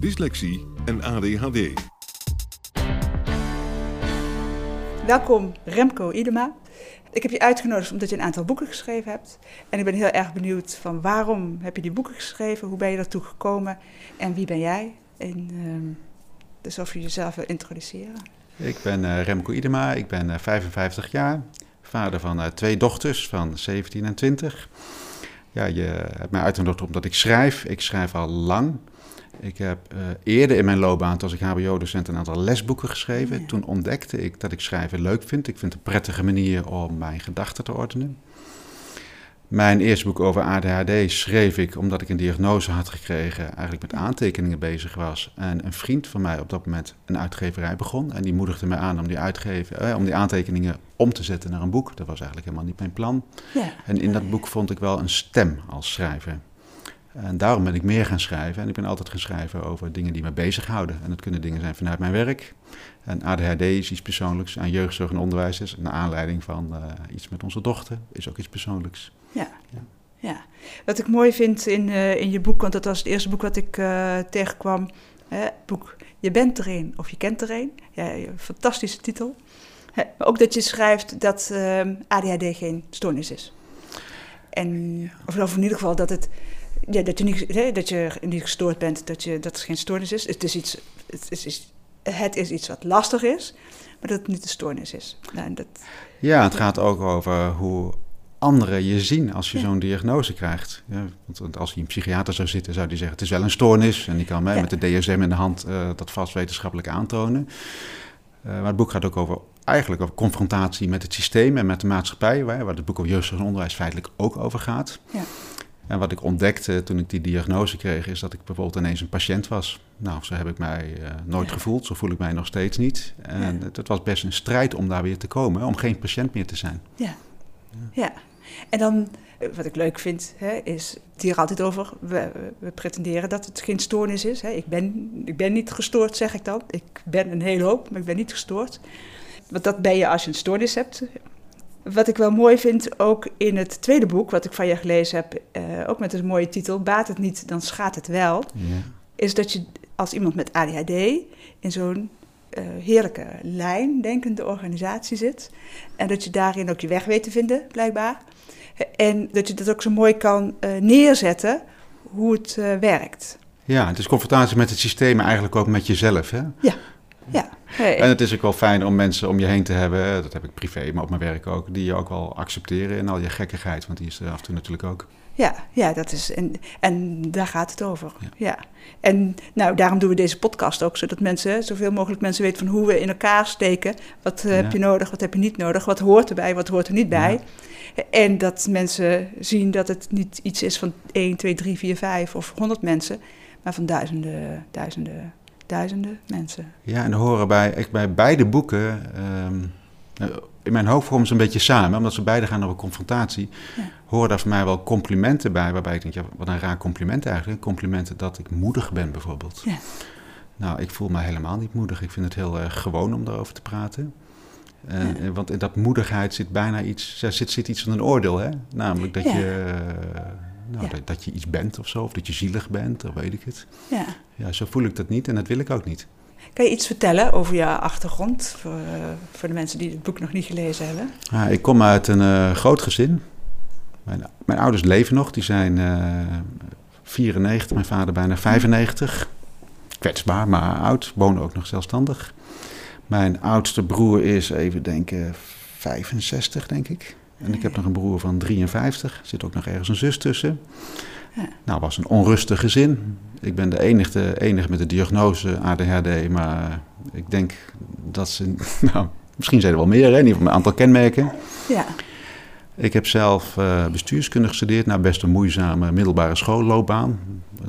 dyslexie en ADHD. Welkom Remco Idema. Ik heb je uitgenodigd omdat je een aantal boeken geschreven hebt. En ik ben heel erg benieuwd van waarom heb je die boeken geschreven? Hoe ben je daartoe gekomen? En wie ben jij? En, uh, dus of je jezelf wil introduceren. Ik ben uh, Remco Idema, ik ben uh, 55 jaar. Vader van uh, twee dochters van 17 en 20. Ja, je hebt mij uitgenodigd omdat ik schrijf. Ik schrijf al lang. Ik heb uh, eerder in mijn loopbaan, als ik HBO-docent, een aantal lesboeken geschreven. Ja. Toen ontdekte ik dat ik schrijven leuk vind. Ik vind het een prettige manier om mijn gedachten te ordenen. Mijn eerste boek over ADHD schreef ik omdat ik een diagnose had gekregen, eigenlijk met aantekeningen bezig was. En een vriend van mij op dat moment een uitgeverij begon. En die moedigde mij aan om die, uitgeven, eh, om die aantekeningen om te zetten naar een boek. Dat was eigenlijk helemaal niet mijn plan. Ja. En in dat boek vond ik wel een stem als schrijver. En daarom ben ik meer gaan schrijven. En ik ben altijd gaan schrijven over dingen die me bezighouden. En dat kunnen dingen zijn vanuit mijn werk. En ADHD is iets persoonlijks. Aan jeugdzorg en onderwijs is naar aanleiding van uh, iets met onze dochter. Is ook iets persoonlijks. Ja. ja. ja. Wat ik mooi vind in, uh, in je boek, want dat was het eerste boek wat ik uh, tegenkwam. Hè, boek Je bent er een of je kent er een. Ja, fantastische titel. Hè, maar ook dat je schrijft dat ADHD geen stoornis is. En, of in ieder geval dat het ja, dat, je niet, hè, dat je niet gestoord bent, dat, je, dat het geen stoornis is. Het is, iets, het, is, het is iets wat lastig is, maar dat het niet de stoornis is. Nou, dat, ja, het gaat ook over hoe anderen je zien als je ja. zo'n diagnose krijgt. Ja, want als je een psychiater zou zitten, zou die zeggen: het is wel een stoornis. En die kan mij ja. met de DSM in de hand uh, dat vast wetenschappelijk aantonen. Uh, maar het boek gaat ook over eigenlijk over confrontatie met het systeem en met de maatschappij, waar, waar het boek over en onderwijs feitelijk ook over gaat. Ja. En wat ik ontdekte toen ik die diagnose kreeg, is dat ik bijvoorbeeld ineens een patiënt was. Nou, zo heb ik mij uh, nooit ja. gevoeld, zo voel ik mij nog steeds niet. En ja. het, het, was best een strijd om daar weer te komen, om geen patiënt meer te zijn. Ja, ja. en dan, wat ik leuk vind, hè, is het hier altijd over, we, we, pretenderen dat het geen stoornis is. Hè. Ik, ben, ik ben niet gestoord, zeg ik dan. Ik ben een hele hoop, maar ik ben niet gestoord. Want dat ben je als je een stoornis hebt. Wat ik wel mooi vind, ook in het tweede boek, wat ik van je gelezen heb, uh, ook met een mooie titel, Baat het niet, dan schaadt het wel, ja. is dat je als iemand met ADHD in zo'n uh, heerlijke lijn, denkende organisatie zit. En dat je daarin ook je weg weet te vinden, blijkbaar. En dat je dat ook zo mooi kan uh, neerzetten, hoe het werkt. Ja, het is confrontatie met het systeem, eigenlijk ook met jezelf, hè? Ja, ja. Hey. En het is ook wel fijn om mensen om je heen te hebben, dat heb ik privé, maar op mijn werk ook, die je ook wel accepteren in al je gekkigheid, want die is er af en toe natuurlijk ook. Ja, ja dat is, en, en daar gaat het over. Ja. ja. En nou, daarom doen we deze podcast ook, zodat mensen, zoveel mogelijk mensen weten van hoe we in elkaar steken. Wat ja. heb je nodig, wat heb je niet nodig, wat hoort erbij, wat hoort er niet bij. Ja. En dat mensen zien dat het niet iets is van 1, 2, 3, 4, 5 of 100 mensen, maar van duizenden, duizenden duizenden mensen. Ja, en horen bij, echt bij beide boeken, um, in mijn hoofd vormen ze een beetje samen, omdat ze beide gaan over confrontatie, ja. horen daar voor mij wel complimenten bij, waarbij ik denk, ja, wat een raar compliment eigenlijk. Complimenten dat ik moedig ben bijvoorbeeld. Ja. Nou, ik voel me helemaal niet moedig. Ik vind het heel uh, gewoon om daarover te praten. Uh, ja. Want in dat moedigheid zit bijna iets, zit, zit iets van een oordeel, hè? Namelijk dat je... Uh, nou, ja. dat, dat, je iets bent of zo, of dat je zielig bent, of weet ik het. Ja. ja, zo voel ik dat niet en dat wil ik ook niet. Kan je iets vertellen over je achtergrond, voor, uh, voor de mensen die het boek nog niet gelezen hebben? Ja, ik kom uit een uh, groot gezin. Mijn, mijn, ouders leven nog, die zijn uh, 94, mijn vader bijna 95. kwetsbaar, maar oud. Wonen ook nog zelfstandig. Mijn oudste broer is, even denken, 65 denk ik. En ik heb nog een broer van 53. Er zit ook nog ergens een zus tussen. Ja. Nou, was een onrustig gezin. Ik ben de enige, enige met de diagnose ADHD, maar ik denk dat ze... Nou, misschien zijn er wel meer, hè? in ieder geval een aantal kenmerken. Ja. Ik heb zelf uh, bestuurskunde gestudeerd, nou best een moeizame middelbare schoolloopbaan.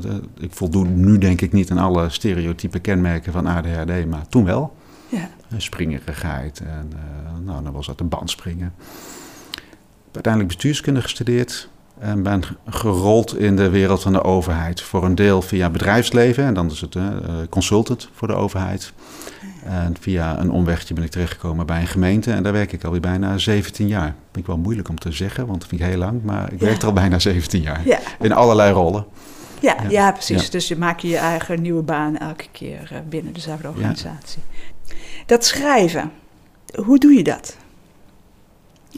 Eh, ik voldoe nu denk ik niet aan alle stereotype kenmerken van ADHD, maar toen wel. Ja. Springerigheid en uh, nou, dan was dat een band springen. Uiteindelijk bestuurskunde gestudeerd en ben gerold in de wereld van de overheid. Voor een deel via bedrijfsleven en dan is het consultant voor de overheid. En via een omwegje ben ik terechtgekomen bij een gemeente en daar werk ik alweer bijna 17 jaar. Vind ik wel moeilijk om te zeggen, want dat vind ik heel lang, maar ik werk er al bijna 17 jaar. In allerlei rollen. Ja, ja. precies. Dus je maakt je eigen nieuwe baan elke keer eh, binnen dezelfde organisatie. Dat schrijven, hoe doe je dat?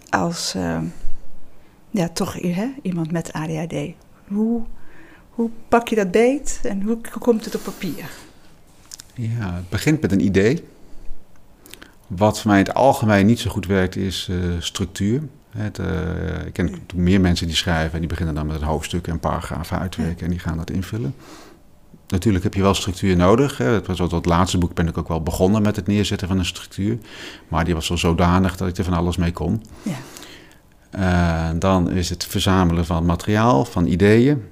Als uh, ja, toch hè, iemand met ADHD. Hoe, hoe pak je dat beet en hoe komt het op papier? Ja, het begint met een idee. Wat voor mij in het algemeen niet zo goed werkt, is uh, structuur. Het, uh, ik ken meer mensen die schrijven en die beginnen dan met een hoofdstuk en paragrafen uitwerken en die gaan dat invullen. Natuurlijk heb je wel structuur nodig. Hè. Het, was het laatste boek ben ik ook wel begonnen met het neerzetten van een structuur. Maar die was wel zodanig dat ik er van alles mee kon. Ja. Uh, dan is het verzamelen van materiaal, van ideeën.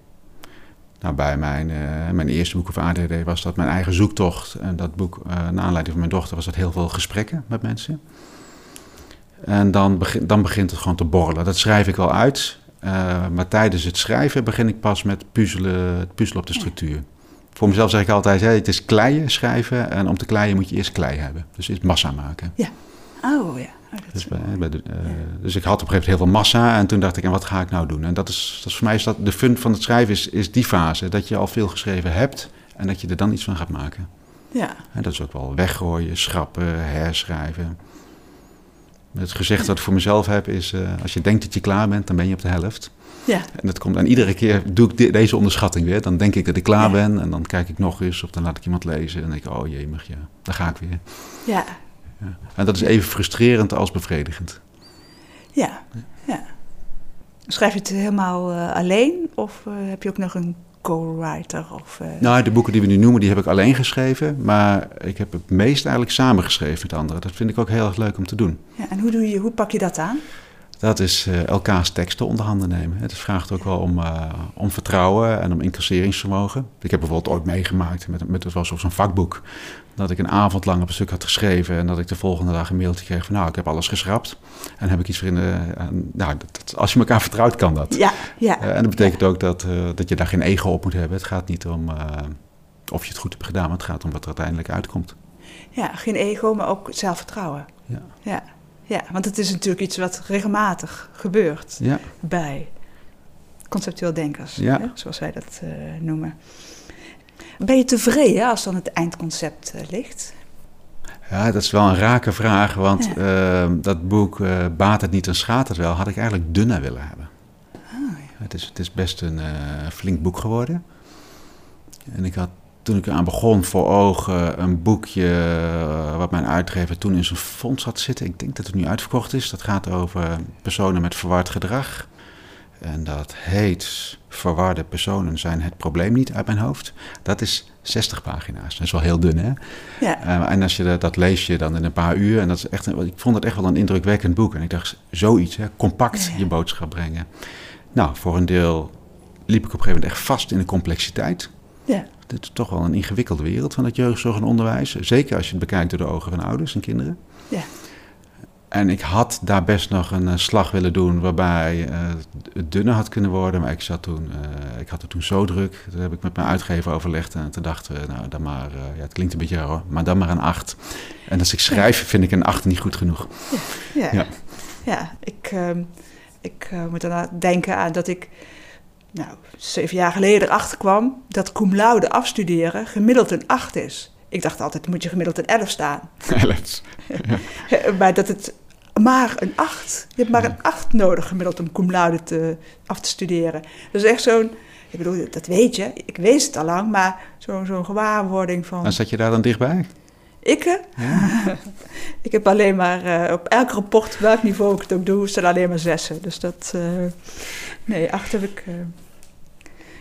Nou, bij mijn, uh, mijn eerste boek over ADD was dat mijn eigen zoektocht. En dat boek, uh, naar aanleiding van mijn dochter, was dat heel veel gesprekken met mensen. En dan, begin, dan begint het gewoon te borrelen. Dat schrijf ik wel uit. Maar tijdens het schrijven begin ik pas met puzzelen, het puzzelen op de structuur. Voor mezelf zeg ik altijd, hey, het is kleien schrijven. En om te kleien moet je eerst klei hebben. Dus eerst massa maken. Ja. Oh ja. Oh, dus, bij, de, uh, dus, ik had op een gegeven moment heel veel massa en toen dacht ik, en wat ga ik nou doen? En dat is, dat is voor mij is dat de fun van het schrijven is, is die fase, dat je al veel geschreven hebt en dat je er dan iets van gaat maken. Ja. En dat is ook wel weggooien, schrappen, herschrijven. Het gezegd dat ik voor mezelf heb is, uh, als je denkt dat je klaar bent, dan ben je op de helft. Ja. En dat komt en iedere keer doe ik deze onderschatting weer. Dan denk ik dat ik klaar ben en dan kijk ik nog eens of dan laat ik iemand lezen en denk ik, oh jee, ja, daar ga ik weer. Ja, ja. En dat is even frustrerend als bevredigend. Ja, ja. Schrijf je het helemaal uh, alleen of uh, heb je ook nog een co-writer? Of, uh... Nou, de boeken die we nu noemen, die heb ik alleen geschreven. Maar ik heb het meest eigenlijk samengeschreven met anderen. Dat vind ik ook heel erg leuk om te doen. Ja, en hoe, doe je, hoe pak je dat aan? Dat is uh, elkaars teksten onder handen nemen. Het vraagt ook wel om, uh, om vertrouwen en om incasseringsvermogen. Ik heb bijvoorbeeld ooit meegemaakt, met, met, het was op zo'n vakboek, dat ik een avond lang op een stuk had geschreven en dat ik de volgende dag een mailtje kreeg van nou, ik heb alles geschrapt. En heb ik iets voor in de, nou, dat, als je elkaar vertrouwt kan dat. Ja, ja. Uh, en dat betekent ook dat, dat je daar geen ego op moet hebben. Het gaat niet om of je het goed hebt gedaan, maar het gaat om wat er uiteindelijk uitkomt. Ja, geen ego, maar ook zelfvertrouwen. Ja. ja. Ja, want het is natuurlijk iets wat regelmatig gebeurt ja. bij conceptueel denkers, ja. hè, zoals wij dat uh, noemen. Ben je tevreden als dan het eindconcept uh, ligt? Ja, dat is wel een rake vraag, want ja. uh, dat boek uh, Baat het niet en schaadt het wel, had ik eigenlijk dunner willen hebben. Oh, ja. het, is, het is best een flink boek geworden. En ik had toen ik eraan begon, voor ogen een boekje eh, wat mijn uitgever toen in zijn fonds had zitten. Ik denk dat het nu uitverkocht is. Dat gaat over personen met verward gedrag. En dat heet Verwarde personen zijn het probleem niet uit mijn hoofd. Dat is 60 pagina's. Dat is wel heel dun, hè? Ja. Uh, en als je dat, dat, lees je dan in een paar uur. En dat is echt een, ik vond het echt wel een indrukwekkend boek. En ik dacht, zoiets, hè, compact je boodschap brengen. Nou, voor een deel liep ik op een gegeven moment echt vast in de complexiteit. Ja. Het is toch wel een ingewikkelde wereld van het jeugdzorg en onderwijs. Zeker als je het bekijkt door de ogen van ouders en kinderen. Ja. En ik had daar best nog een, eh, slag willen doen waarbij uh, het dunner had kunnen worden. Maar ik, zat toen, uh, ik had het toen zo druk. Toen heb ik met mijn uitgever overlegd. En toen dachten we, nou dan maar, ja, het klinkt een beetje raar, maar dan maar een acht. En als ik schrijf, vind ik een acht niet goed genoeg. Ja, ja. ja. ja ik, uh, ik moet dan denken aan dat ik nou, zeven jaar geleden erachter kwam dat cum laude afstuderen gemiddeld een 8 is. Ik dacht altijd, moet je gemiddeld een 11 staan. 11. Ja. maar dat het maar een 8. Je hebt maar een 8 nodig gemiddeld om cum laude te, af te studeren. Dat is echt zo'n Ik bedoel, dat weet je. Ik weet het al lang, maar zo'n zo'n gewaarwording van... En zat je daar dan dichtbij? Ik? Ja. ik heb alleen maar eh, op elk rapport, welk niveau ik het ook doe, staan alleen maar zessen. Dus dat, eh, nee, acht heb ik, eh,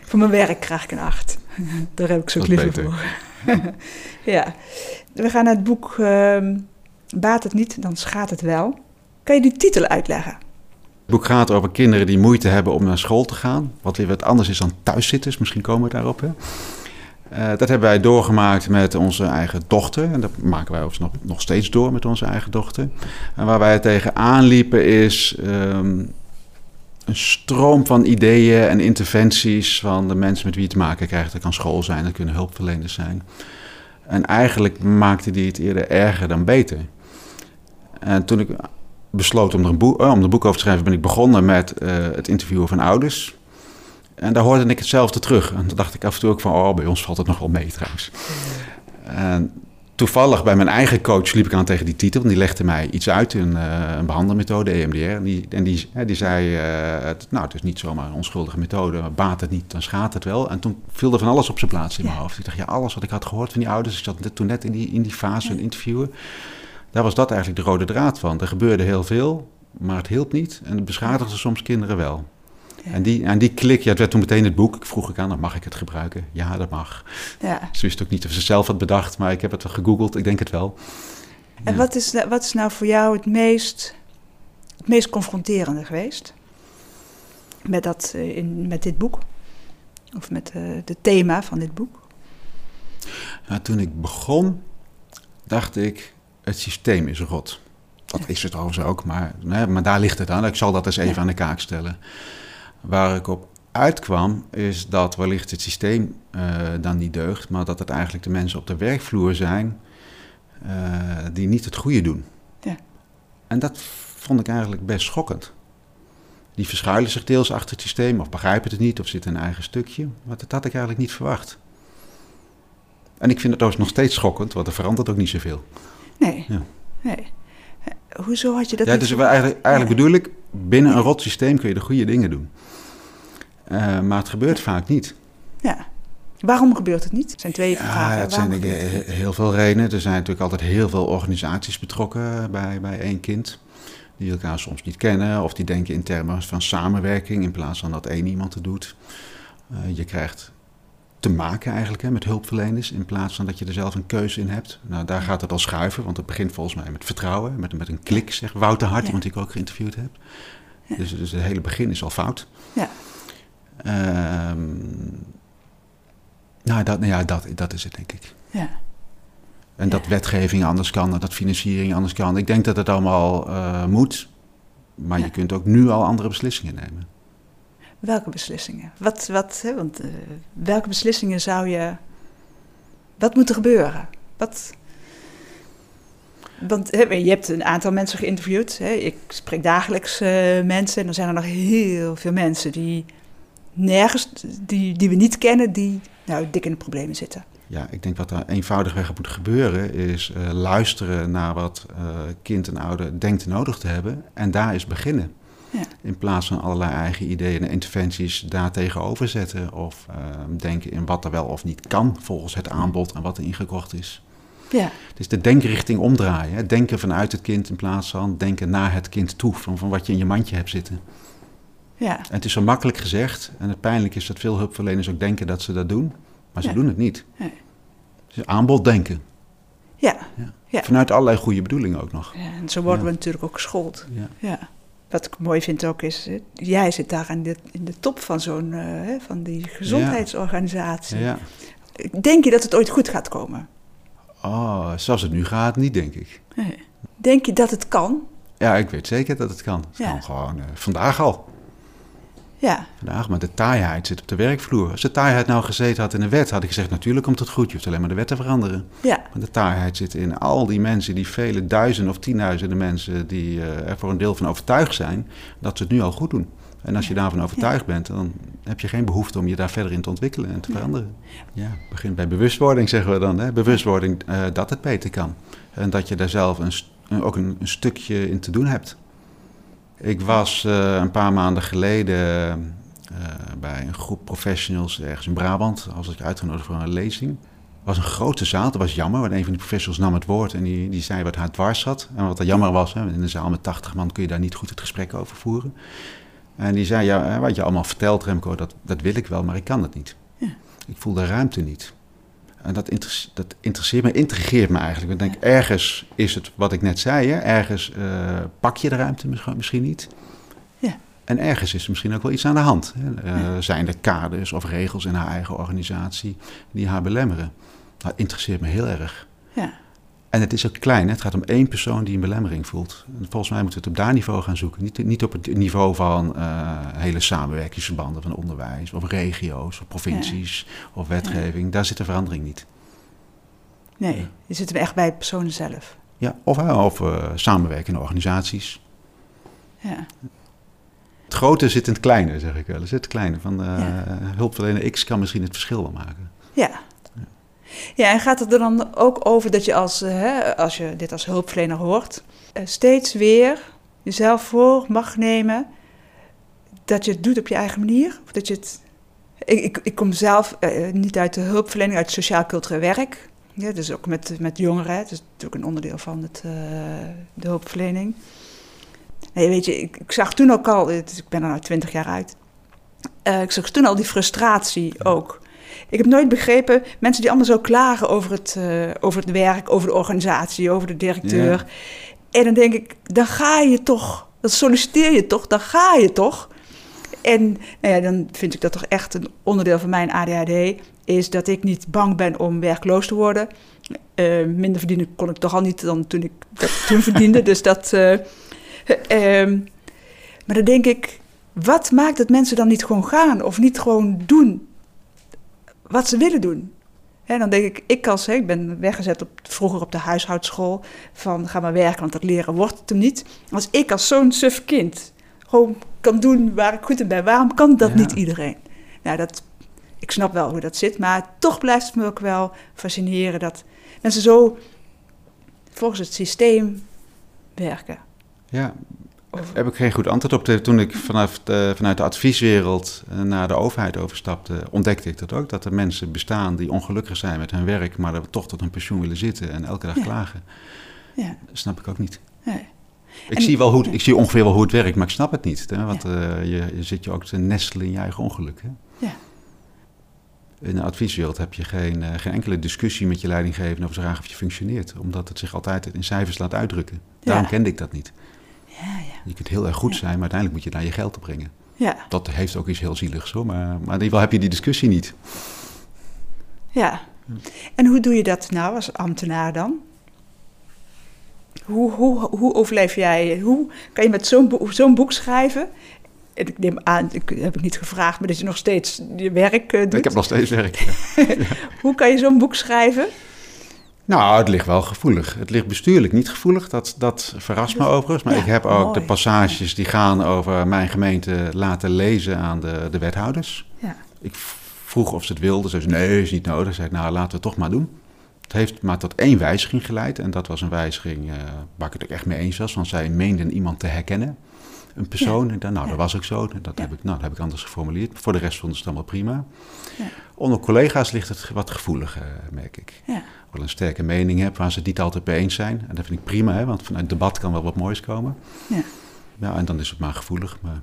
voor mijn werk krijg ik een acht. Daar heb ik zo Dat is liever voor. ja, we gaan naar het boek ehm, Baat het niet, dan schaadt het wel. Kan je die titel uitleggen? Het boek gaat over kinderen die moeite hebben om naar school te gaan. Wat weer wat anders is dan thuiszitters. Misschien komen we daarop. Hè? Eh, dat hebben wij doorgemaakt met onze eigen dochter. En dat maken wij overigens nog, nog steeds door met onze eigen dochter. En waar wij tegenaan liepen is ehm, een stroom van ideeën en interventies van de mensen met wie te maken krijgt. Dat kan school zijn, dat kunnen hulpverleners zijn. En eigenlijk maakte die het eerder erger dan beter. En toen ik besloot om er een boek, oh, om er boek over te schrijven, ben ik begonnen met eh, het interviewen van ouders. En daar hoorde ik hetzelfde terug. En toen dacht ik af en toe ook van, oh, bij ons valt het nog wel mee trouwens. En toevallig bij mijn eigen coach liep ik aan tegen die titel. En die legde mij iets uit, een, eh, een behandelmethode, EMDR. En die, en die, hè, die zei, eh, het, nou, het is niet zomaar een onschuldige methode. maar Baat het niet, dan schaadt het wel. En toen viel er van alles op zijn plaats in mijn Ja. hoofd. Ik dacht, ja, alles wat ik had gehoord van die ouders. Ik zat net- toen net in die, in die fase van interviewen. Daar was dat eigenlijk de rode draad van. Er gebeurde heel veel, maar het hielp niet. En het beschadigde soms kinderen wel. En, die, en die klik, ja, het werd toen meteen het boek. Ik vroeg ik aan, dan mag ik het gebruiken? Ja, dat mag. Ja. Ze wist ook niet of ze zelf had bedacht, maar ik heb het wel gegoogeld. Ik denk het wel. En Ja. wat is, nou- wat is nou voor jou het meest, het meest confronterende geweest? Met, dat, eh, in, met dit boek? Of met eh het thema van dit boek? Ja, toen ik begon, dacht ik, het systeem is rot. Dat is het overigens ook, maar, nee, maar daar ligt het aan. Ik zal dat eens even Ja. aan de kaak stellen. Waar ik op uitkwam, is dat wellicht het systeem eh, dan niet deugt, maar dat het eigenlijk de mensen op de werkvloer zijn eh, die niet het goede doen. Ja. En dat vond ik eigenlijk best schokkend. Die verschuilen zich deels achter het systeem, of begrijpen het niet, of zitten in een eigen stukje. Maar dat had ik eigenlijk niet verwacht. En ik vind het overigens nog steeds schokkend, want er verandert ook niet zoveel. Nee. Ja. nee. Hoezo had je dat Ja, niet dus verwacht? eigenlijk, eigenlijk Ja. bedoel ik, binnen een rot systeem kun je de goede dingen doen. Eh, maar het gebeurt vaak niet. Ja. Waarom gebeurt het niet? Het zijn twee Ja, vragen. het zijn het he- heel veel redenen. Er zijn natuurlijk altijd heel veel organisaties betrokken bij, bij één kind. Die elkaar soms niet kennen of die denken in termen van samenwerking in plaats van dat één iemand het doet. Eh, je krijgt te maken eigenlijk hè, met hulpverleners in plaats van dat je er zelf een keuze in hebt. Nou, daar gaat het al schuiven, want het begint volgens mij met vertrouwen, met, met een klik, zegt Wouter Hart, Ja. die ik ook geïnterviewd heb. Ja. Dus, dus het hele begin is al fout. Ja. Ehm, nou, dat, nou ja, dat, dat is het denk ik. Ja. En dat Ja. wetgeving anders kan, en dat financiering anders kan. Ik denk dat het allemaal eh, moet. Maar Ja. je kunt ook nu al andere beslissingen nemen. Welke beslissingen? Wat, wat, hè, want, eh, welke beslissingen zou je... Wat moet er gebeuren? Wat... Want hè, je hebt een aantal mensen geïnterviewd. Hè. Ik spreek dagelijks eh, mensen. En dan zijn er nog heel veel mensen die nergens... Die, die we niet kennen, die nou, dik in de problemen zitten. Ja, ik denk wat er eenvoudigweg moet gebeuren is eh, luisteren naar wat eh, kind en ouder denkt nodig te hebben. En daar is beginnen. Ja. In plaats van allerlei eigen ideeën en interventies daar tegenover zetten. Of eh, denken in wat er wel of niet kan volgens het aanbod en wat er ingekocht is. Ja, Het is de denkrichting omdraaien. Hè? Denken vanuit het kind in plaats van denken naar het kind toe. Van, van wat je in je mandje hebt zitten. Ja, En het is zo makkelijk gezegd. En het pijnlijke is dat veel hulpverleners ook denken dat ze dat doen. Maar ze doen het niet. Nee. Het is aanbod denken. ja. Ja. Ja. Vanuit allerlei goede bedoelingen ook nog. Ja, En zo worden we natuurlijk ook geschoold. Ja. Wat ik mooi vind ook is, jij zit daar aan de, in de top van zo'n, eh, van die gezondheidsorganisatie. Ja. Denk je dat het ooit goed gaat komen? Oh, zoals het nu gaat, niet denk ik. Nee. Denk je dat het kan? Ja, ik weet zeker dat het kan. Het kan gewoon eh, vandaag al. Ja, Vandaag, maar de taaiheid zit op de werkvloer. Als de taaiheid nou gezeten had in de wet, had ik gezegd: natuurlijk komt het goed. Je hoeft alleen maar de wet te veranderen. ja, Maar de taaiheid zit in al die mensen, die vele duizenden of tienduizenden mensen, die eh, er voor een deel van overtuigd zijn dat ze het nu al goed doen. En als je daarvan overtuigd bent, dan heb je geen behoefte om je daar verder in te ontwikkelen en te veranderen. Ja, begint bij bewustwording, zeggen we dan. Hè? Bewustwording eh, dat het beter kan. En dat je daar zelf een, ook een, een stukje in te doen hebt. Ik was eh, een paar maanden geleden bij een groep professionals ergens in Brabant. Als ik uitgenodigd voor een lezing. Het was een grote zaal, dat was jammer, want een van die professionals nam het woord en die, die zei wat haar dwars zat. En wat er jammer was, hè, in een zaal met 80 man kun je daar niet goed het gesprek over voeren. En die zei, ja, wat je allemaal vertelt Remco, dat, dat wil ik wel, maar ik kan het niet. Ja. Ik voel de ruimte niet. En dat, dat interesseert me, intrigeert me eigenlijk. Ik denk, ergens is het wat ik net zei, hè? ergens uh, pak je de ruimte misschien niet. Ja. En ergens is er misschien ook wel iets aan de hand. Hè? Uh, Zijn er kaders of regels in haar eigen organisatie die haar belemmeren? Dat interesseert me heel erg. Ja. En het is ook klein. Hè? Het gaat om één persoon die een belemmering voelt. En volgens mij moeten we het op daar niveau gaan zoeken. Niet, niet op het niveau van uh, hele samenwerkingsverbanden van onderwijs, of regio's, of provincies, of wetgeving. Daar zit de verandering niet. Nee, je zit echt bij personen zelf. Ja, of, of uh, samenwerkende organisaties. Ja. Het grote zit in het kleine, zeg ik wel. Het zit het kleine. Van uh, hulpverlener X kan misschien het verschil wel maken. Ja, ja, en gaat het er dan ook over dat je als, eh, hè, als je dit als hulpverlener hoort, eh, steeds weer jezelf voor mag nemen dat je het doet op je eigen manier? Of dat je het. Ik, ik, ik kom zelf uh, niet uit de hulpverlening, uit sociaal-cultureel werk. Ja, dus ook met, met jongeren. Het is natuurlijk een onderdeel van het, uh, de hulpverlening. Nee, weet je, ik, ik, zag toen ook al, ik ben er nu twintig jaar uit. Uh, ik zag toen al die frustratie ook. Ik heb nooit begrepen, mensen die allemaal zo klagen over het, uh, over het werk, over de organisatie, over de directeur. En dan denk ik, dan ga je toch, dan solliciteer je toch, dan ga je toch. En nou ja, dan vind ik dat toch echt een onderdeel van mijn ADHD, is dat ik niet bang ben om werkloos te worden. Uh, minder verdienen kon ik toch al niet dan toen ik dat toen verdiende. Dus dat. Uh, maar dan denk ik, wat maakt dat mensen dan niet gewoon gaan of niet gewoon doen wat ze willen doen. En dan denk ik, ik als, ik ben weggezet op, vroeger op de huishoudschool, van ga maar werken, want dat leren wordt het hem niet. Als ik als zo'n suf kind gewoon kan doen waar ik goed in ben, waarom kan dat niet iedereen? Nou, dat, ik snap wel hoe dat zit, maar toch blijft het me ook wel fascineren dat mensen zo volgens het systeem werken. Ja, heb ik geen goed antwoord op. Toen ik vanaf de, vanuit de advieswereld eh, naar de overheid overstapte, ontdekte ik dat ook. Dat er mensen bestaan die ongelukkig zijn met hun werk, maar toch tot hun pensioen willen zitten en elke dag klagen. Ja. Dat snap ik ook niet. Nee. Ik, zie wel hoe, ik zie ongeveer wel hoe het werkt, maar ik snap het niet. Hè? Want uh, je, je, zit je ook te nestelen in je eigen ongeluk. Hè? Ja. In de advieswereld heb je geen, uh, geen enkele discussie met je leidinggevende over de vraag of je functioneert. Omdat het zich altijd in cijfers laat uitdrukken. Daarom kende ik dat niet. Ja, ja. Je kunt heel erg goed zijn, maar uiteindelijk moet je daar je geld op brengen. Ja. Dat heeft ook iets heel zieligs hoor, maar, maar in ieder geval heb je die discussie niet. Ja. En hoe doe je dat nou als ambtenaar dan? Hoe, hoe, hoe overleef jij? Hoe kan je met zo'n boek, zo'n boek schrijven? En ik neem aan, ik heb het niet gevraagd, maar dat je nog steeds je werk uh, doet. Ik heb nog steeds werk. hoe kan je zo'n boek schrijven? Nou, het ligt wel gevoelig. Het ligt bestuurlijk niet gevoelig. Dat, dat verrast me overigens. Maar ik heb ook de passages die gaan over mijn gemeente laten lezen aan de, de wethouders. Ja. Ik vroeg of ze het wilden. Ze zei, nee, is niet nodig. Zei nou, laten we het toch maar doen. Het heeft maar tot één wijziging geleid. En dat was een wijziging uh, waar ik het ook echt mee eens was. Want zij meenden iemand te herkennen. Een persoon. En dan, nou, dat was ook zo. Dat, heb ik, nou, dat heb ik anders geformuleerd. Voor de rest vond het allemaal prima. Onder collega's ligt het wat gevoeliger, merk ik. Ja wel een sterke mening heb waar ze het niet altijd mee eens zijn. En dat vind ik prima, hè, want vanuit debat kan wel wat moois komen. Ja. ja, en dan is het maar gevoelig, maar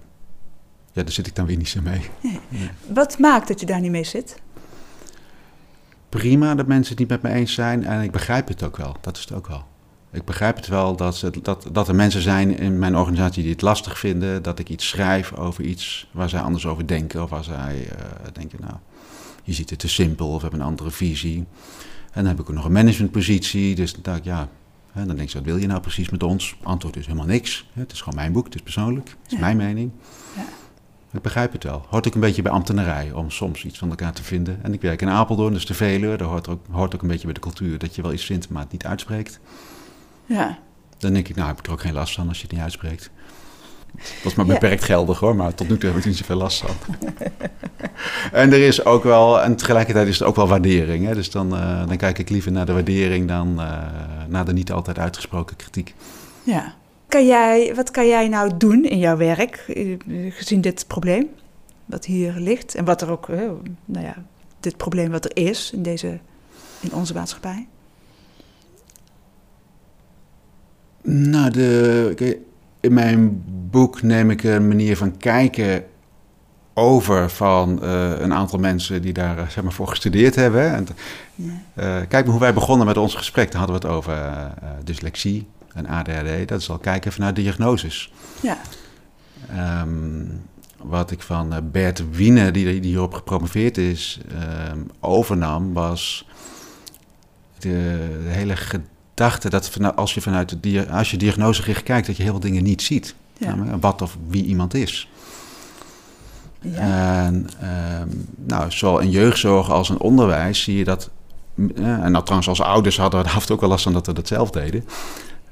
ja, daar zit ik dan weer niet zo mee. Nee. Wat maakt dat je daar niet mee zit? Prima dat mensen het niet met me eens zijn en ik begrijp het ook wel. Dat is het ook wel. Ik begrijp het wel dat, ze, dat, dat er mensen zijn in mijn organisatie die het lastig vinden dat ik iets schrijf over iets waar zij anders over denken. Of waar zij uh, denken, nou, je ziet het te simpel of hebben een andere visie. En dan heb ik ook nog een managementpositie. Dus dan dacht ik, ja, dan denk ik, wat wil je nou precies met ons? Antwoord is helemaal niks. Het is gewoon mijn boek, het is persoonlijk, het is mijn mening. Ja. Ik begrijp het wel. Hoort ook een beetje bij ambtenarij om soms iets van elkaar te vinden. En ik werk in Apeldoorn, dus de Veluwe. Daar hoort ook, hoort ook een beetje bij de cultuur dat je wel iets vindt, maar het niet uitspreekt. Ja. Dan denk ik, nou heb ik er ook geen last van als je het niet uitspreekt. Dat is maar beperkt geldig hoor, maar tot nu toe heb ik niet zoveel last van. en er is ook wel, en tegelijkertijd is er ook wel waardering. Hè? Dus dan, uh, dan kijk ik liever naar de waardering dan uh, naar de niet altijd uitgesproken kritiek. Ja. Kan jij, wat kan jij nou doen in jouw werk, eh, gezien dit probleem? wat hier ligt en wat er ook, nou ja, dit probleem wat er is in, deze, in onze maatschappij? Nou, de, in mijn boek neem ik een manier van kijken over van uh, een aantal mensen die daar uh, zeg maar, voor gestudeerd hebben. En, uh, kijk maar hoe wij begonnen met ons gesprek. Dan hadden we het over dyslexie en ADHD. Dat is al kijken vanuit diagnoses. Ja. Um, wat ik van Bert Wiene, die, die hierop gepromoveerd is, um, overnam, was de, de hele gedachte dat als je vanuit de als je diagnosegericht kijkt, dat je heel veel dingen niet ziet. Ja. Wat of wie iemand is. Ja. En um, nou, zowel in jeugdzorg als in onderwijs zie je dat. en nou, trouwens, als ouders hadden we af en toe ook wel last van dat we dat zelf deden.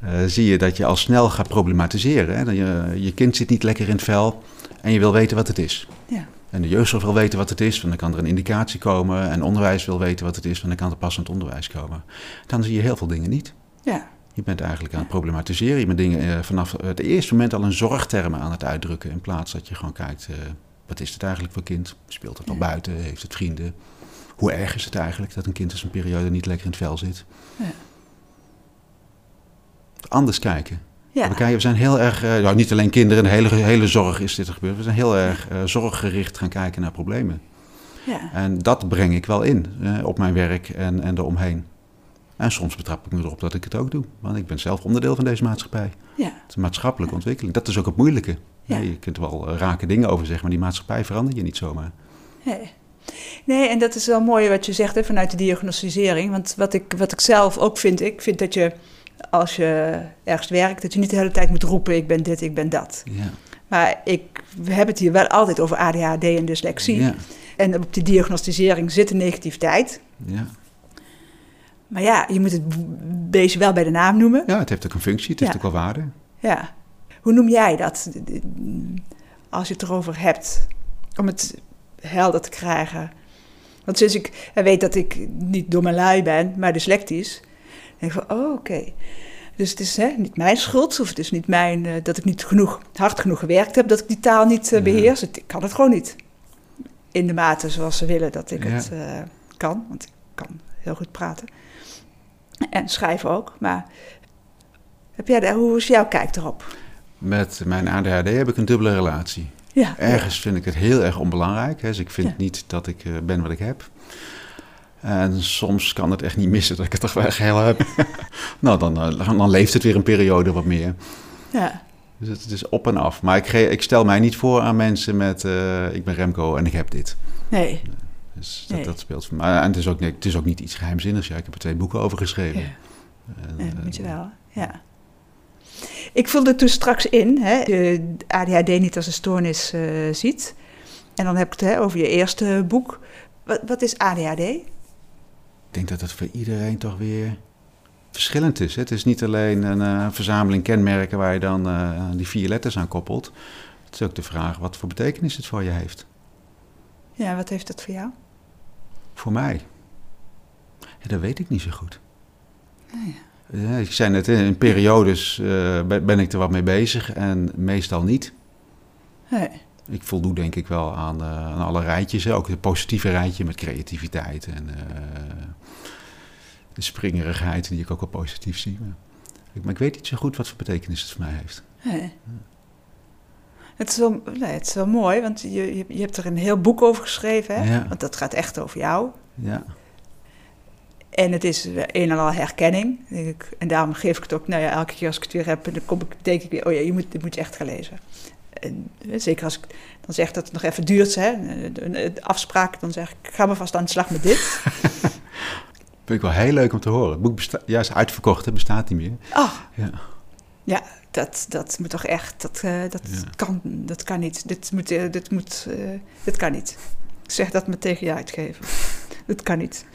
Uh, zie je dat je al snel gaat problematiseren. Hè? Je, je kind zit niet lekker in het vel en je wil weten wat het is. Ja. En de jeugdzorg wil weten wat het is, want dan kan er een indicatie komen. En onderwijs wil weten wat het is, want dan kan er passend onderwijs komen. Dan zie je heel veel dingen niet. Ja. Je bent eigenlijk aan het problematiseren. Je bent dingen eh, vanaf het eerste moment al een zorgtermen aan het uitdrukken. In plaats dat je gewoon kijkt, uh, wat is het eigenlijk voor kind? Speelt het al ja. buiten? Heeft het vrienden? Hoe erg is het eigenlijk dat een kind eens een periode niet lekker in het vel zit? Ja. Anders kijken. Ja. We, zijn heel erg, uh, nou, niet alleen kinderen, de hele, hele zorg is dit er gebeurd. We zijn heel erg uh, zorggericht gaan kijken naar problemen. Ja. En dat breng ik wel in uh, op mijn werk en, en eromheen. En soms betrap ik me erop dat ik het ook doe. Want ik ben zelf onderdeel van deze maatschappij. Ja. Het is een maatschappelijke ontwikkeling. Dat is ook het moeilijke. Ja. Je kunt er wel rake dingen over zeggen, maar die maatschappij verander je niet zomaar. Nee. Nee, en dat is wel mooi wat je zegt hè, vanuit de diagnosticering. Want wat ik, wat ik zelf ook vind, ik vind dat je als je ergens werkt, dat je niet de hele tijd moet roepen: ik ben dit, ik ben dat. Ja. Maar ik, we hebben het hier wel altijd over ADHD en dyslexie. Ja. En op die diagnosticering zit de negativiteit. Ja. Maar ja, je moet het beestje wel bij de naam noemen. ja, het heeft ook een functie, het heeft ook wel waarde. Ja. Hoe noem jij dat? Als je het erover hebt. Om het helder te krijgen. Want sinds ik weet dat ik niet dom en lui ben, maar dyslectisch. Denk ik van, oh, oké. Dus het is hè, niet mijn schuld, of het is niet mijn, eh, dat ik niet genoeg, hard genoeg gewerkt heb, dat ik die taal niet Ja. beheers. Ik kan het gewoon niet. In de mate zoals ze willen dat ik Ja. het eh, kan, want ik kan heel goed praten. En schrijven ook. Maar heb jij daar, hoe is jouw kijk erop? Met mijn ADHD heb ik een dubbele relatie. Ja, Ergens vind ik het heel erg onbelangrijk. Hè. Dus ik vind Ja. niet dat ik ben wat ik heb. En soms kan het echt niet missen dat ik het toch wel heel heb. nou, dan, eh, dan leeft het weer een periode wat meer. ja, Dus het, het is op en af. Maar ik, ge- ik stel mij niet voor aan mensen met... eh, ik ben Remco en ik heb dit. nee. Dus dat, Nee. dat speelt voor mij. En het is, ook, niet- het is ook niet iets geheimzinnigs. Ja, ik heb er twee boeken over geschreven. Ja. En, Ja, eh, dat moet je wel, ja. Ik vulde toen straks in, hè, de ADHD niet als een stoornis eh, ziet. En dan heb ik het hè, over je eerste boek. Wat, wat is ADHD? Ik denk dat het voor iedereen toch weer verschillend is. Het is niet alleen een eh, verzameling kenmerken waar je dan eh, die vier letters aan koppelt. Het is ook de vraag wat voor betekenis het voor je heeft. Ja, wat heeft dat voor jou? Voor mij? Ja, dat weet ik niet zo goed. Ah, Ja, ik zei net, in periodes eh, ben ik er wat mee bezig en meestal niet. Nee. Ik voldoe denk ik wel aan, eh, aan alle rijtjes. hè. Ook het positieve rijtje met creativiteit en eh, de springerigheid die ik ook wel positief zie. Maar ik, maar ik weet niet zo goed wat voor betekenis het voor mij heeft. nee. Het is, wel, nee, het is wel mooi, want je, je, hebt er een heel boek over geschreven. Hè? Ja. Want dat gaat echt over jou. Ja, En het is een en al herkenning. Denk ik. En daarom geef ik het ook, nou ja, elke keer als ik het weer heb, dan kom ik, denk ik weer, oh ja, je moet, dit moet je echt gaan lezen. En, eh, zeker als ik dan zeg dat het nog even duurt, hè, de afspraak, dan zeg ik, ga maar vast aan de slag met dit. vind ik wel heel leuk om te horen. Het boek besta- ja, is uitverkocht, het bestaat niet meer. Ah, Ja. ja, dat, dat moet toch echt, dat, eh, dat, Ja. kan, dat kan niet. Dit, moet, eh, dit, moet, eh, dit kan niet. Ik zeg dat maar tegen je uitgeven. Dat kan niet.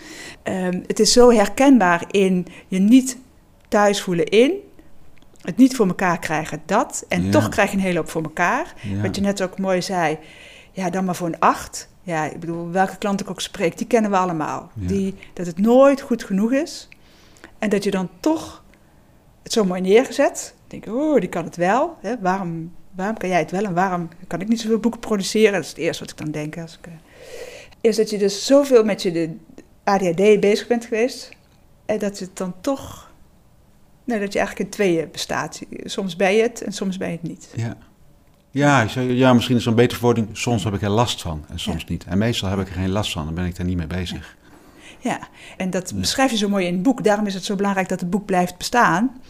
Ehm, het is zo herkenbaar in je niet thuis voelen in, het niet voor elkaar krijgen, dat. En Ja. toch krijg je een hele hoop voor elkaar. Ja. Wat je net ook mooi zei, ja, dan maar voor een acht. Ja, ik bedoel, welke klant ik ook spreek, die kennen we allemaal. Ja. Die, dat het nooit goed genoeg is. En dat je dan toch het zo mooi neergezet. Denk, oh, die kan het wel. Hè? Waarom waarom kan jij het wel en waarom kan ik niet zoveel boeken produceren? Dat is het eerste wat ik dan denk. Als ik, uh, is dat je dus zoveel met je de ADHD bezig bent geweest. En dat het dan toch, nou, dat je eigenlijk in tweeën bestaat. Soms ben je het en soms ben je het niet. Ja. Ja, ja, misschien is een betere verwoording. Soms heb ik er last van en soms Ja. niet. En meestal heb ik er geen last van, dan ben ik daar niet mee bezig. Ja, en dat beschrijf je zo mooi in het boek. Daarom is het zo belangrijk dat het boek blijft bestaan.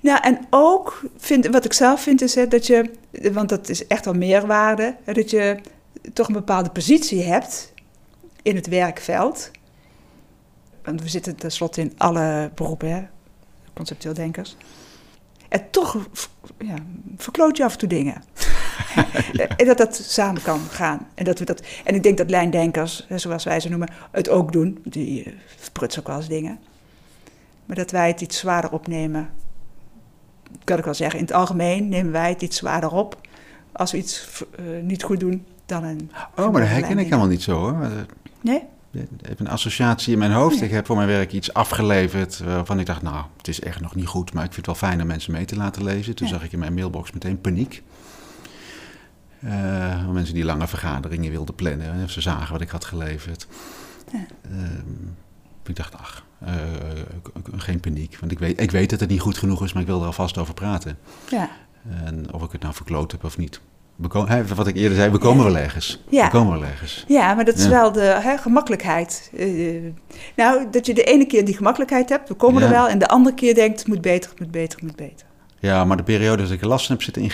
Nou, en ook, vind, wat ik zelf vind, is hè, dat je, want dat is echt wel meerwaarde, hè, dat je toch een bepaalde positie hebt in het werkveld. Want we zitten tenslotte in alle beroepen, hè, conceptueel denkers. En toch ja, verkloot je af en toe dingen. En dat dat samen kan gaan. En, dat we dat, en ik denk dat lijndenkers, zoals wij ze noemen, het ook doen. Die eh, prutsen ook wel eens dingen. Maar dat wij het iets zwaarder opnemen. Kan ik wel zeggen, in het algemeen nemen wij het iets zwaarder op. Als we iets eh, niet goed doen dan een. Oh, maar dat herken ik helemaal niet zo hoor. Eh, Nee? Even een associatie in mijn hoofd. Nee. Ik heb voor mijn werk iets afgeleverd waarvan ik dacht, nou, het is echt nog niet goed, maar ik vind het wel fijn om mensen mee te laten lezen. Toen Ja. zag ik in mijn mailbox meteen paniek. Eh, mensen die lange vergaderingen wilden plannen. En ze zagen wat ik had geleverd. Ja. Ehm, ik dacht, ach, eh, geen paniek. Want ik weet, ik weet dat het niet goed genoeg is, maar ik wil er alvast over praten. Ja. En of ik het nou verkloot heb of niet. Wat ik eerder zei, we komen wel ergens. Ja. We komen wel ergens. Ja, maar dat is Ja. wel de hè, gemakkelijkheid. Eh, nou, dat je de ene keer die gemakkelijkheid hebt, we komen er wel. En de andere keer denkt, het moet beter, het moet beter, het moet beter. Ja, maar de periode dat ik last heb zitten in,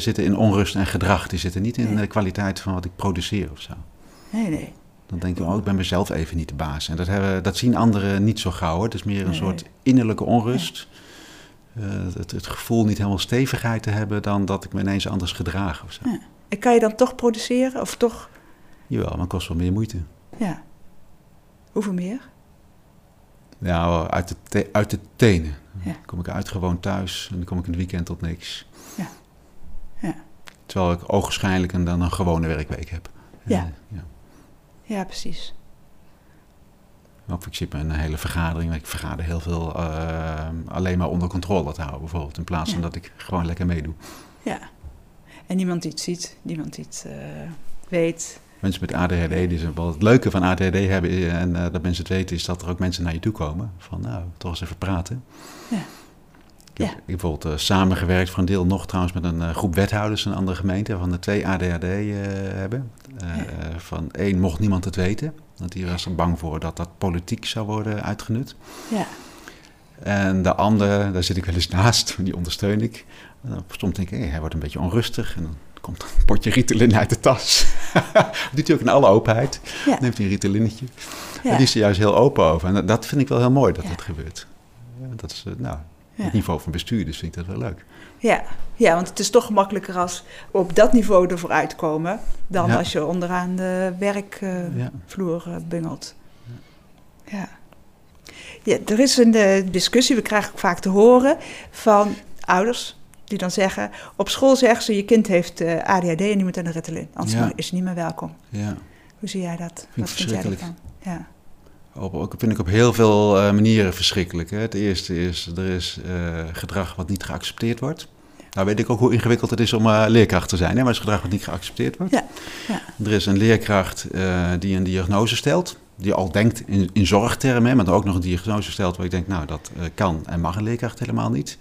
zitten in onrust en gedrag. Die zitten niet in Nee. de kwaliteit van wat ik produceer of zo. Nee, nee. Dan denk ik, oh, ik ben mezelf even niet de baas. En dat, hebben, dat zien anderen niet zo gauw. Hoor. Het is meer een Nee. soort innerlijke onrust. Het, het gevoel niet helemaal stevigheid te hebben dan dat ik me ineens anders gedraag of zo. Ja. En kan je dan toch produceren? Of toch, Jawel, maar het kost wel meer moeite. ja. Hoeveel meer? Ja, uit de, te- uit de tenen. Ja. Dan kom ik uit gewoon thuis en dan kom ik in het weekend tot niks. Ja. Ja. Terwijl ik ogenschijnlijk en dan een gewone werkweek heb. Ja. Eh, ja. Ja, precies. Of ik zit met een hele vergadering. Ik vergader heel veel eh, alleen maar onder controle te houden, bijvoorbeeld. In plaats van Ja. dat ik gewoon lekker meedoe. Ja. En niemand het ziet, niemand het eh, weet. Mensen met ADHD, die zijn wel het leuke van ADHD hebben eh, en dat mensen het weten, is dat er ook mensen naar je toe komen. Van nou, toch eens even praten. Ja. Ik heb, Ja. ik heb bijvoorbeeld samengewerkt voor een deel nog trouwens met een groep wethouders in een andere gemeente, waarvan er twee ADHD hebben. Ja. Van één mocht niemand het weten, want die was er bang voor dat dat politiek zou worden uitgenut. Ja. En de andere, daar zit ik wel eens naast, die ondersteun ik. En dan soms denk ik, hij wordt een beetje onrustig. En dan komt een potje Ritalin uit de tas. Doet hij ook in alle openheid. Ja. Neemt hij een Ritalinetje. Ja. En die is er juist heel open over. En dat- vind ik wel heel mooi dat Ja. dat gebeurt. Dat is, eh, nou, Ja. het niveau van bestuurders vind ik dat wel leuk. Ja. ja, want het is toch makkelijker als we op dat niveau ervoor uitkomen... dan Ja. als je onderaan de werkvloer Ja. eh, bungelt. Ja. ja. Er is een eh, discussie, we krijgen ook vaak te horen van ouders... die dan zeggen, op school zeggen ze... je kind heeft eh, ADHD en die moet aan de Ritalin. Anders Ja. is hij niet meer welkom. Ja. Hoe zie jij dat? Wat vind jij ervan? Ja. Op, vind ik op heel veel eh, manieren verschrikkelijk. Hè. Het eerste is, er is eh, gedrag wat niet geaccepteerd wordt. Nou weet ik ook hoe ingewikkeld het is om eh, leerkracht te zijn, hè, maar het is gedrag wat niet geaccepteerd wordt. Ja, ja. Er is een leerkracht die een diagnose stelt, die al denkt in, in zorgtermen, hè, maar dan ook nog een diagnose stelt waar ik denk, nou dat kan en mag een leerkracht helemaal niet.